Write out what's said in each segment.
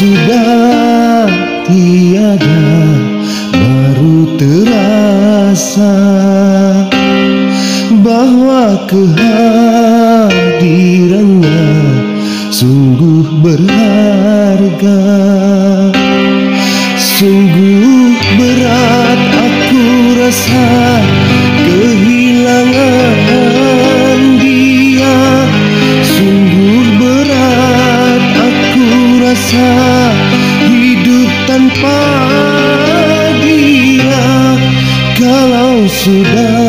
sudah tiada baru terasa bahwa kehadirannya sungguh berharga. 是的。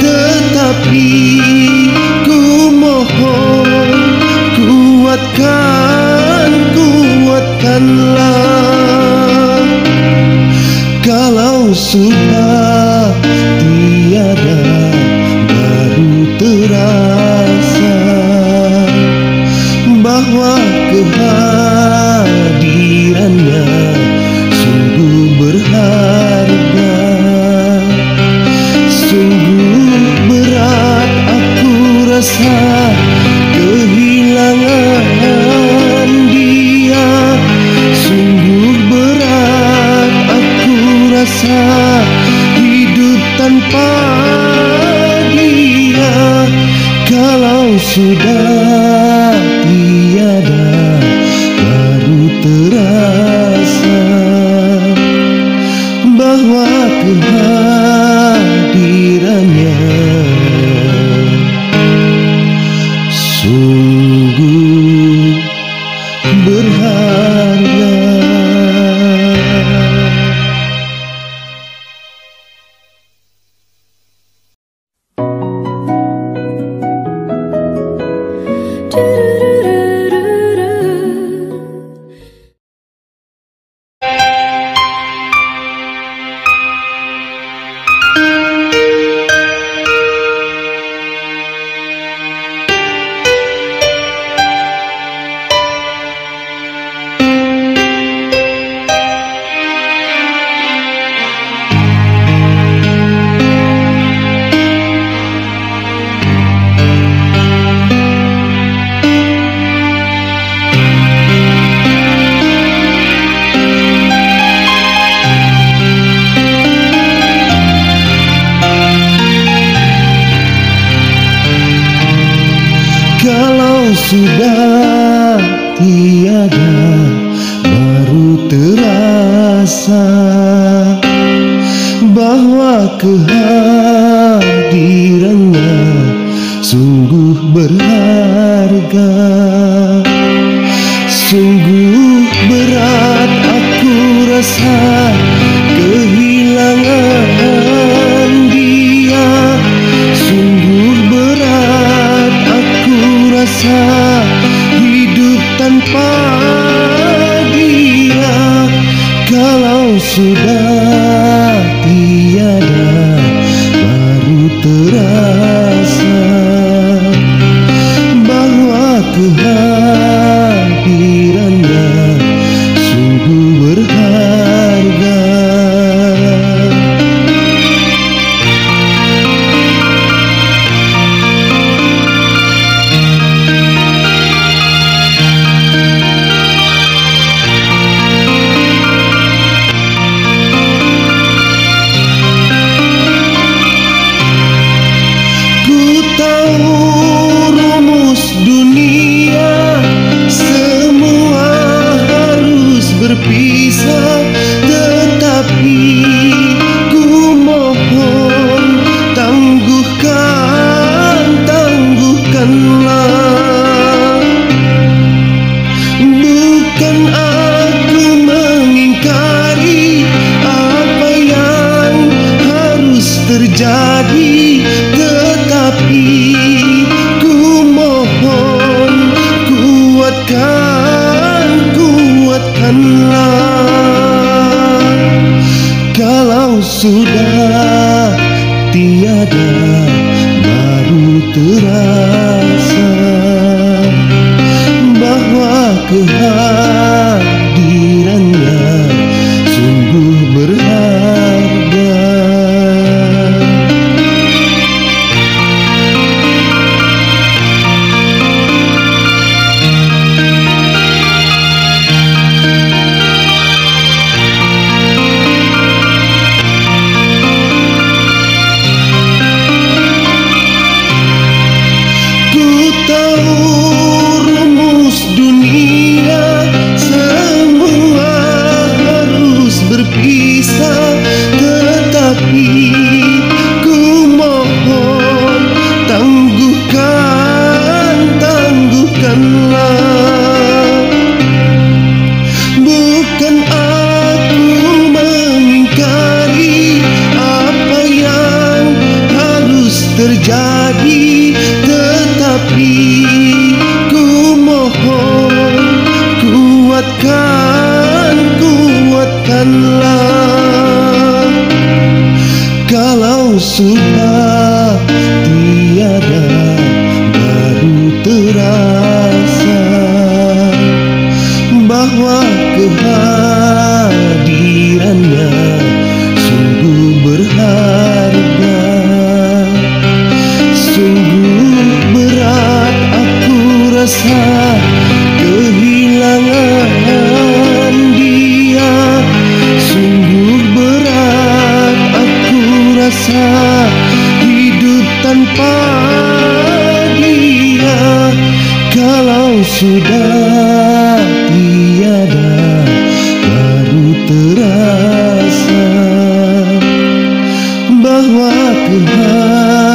Tetapi ku mohon Kuatkan, kuatkanlah. Kalau sudah sudah tiada baru terasa bahwa Tuhan bahwa kehadirannya sungguh berharga. Hey. sudah tiada baru terasa bahwa dia kalau sudah tiada baru terasa bahwa Tuhan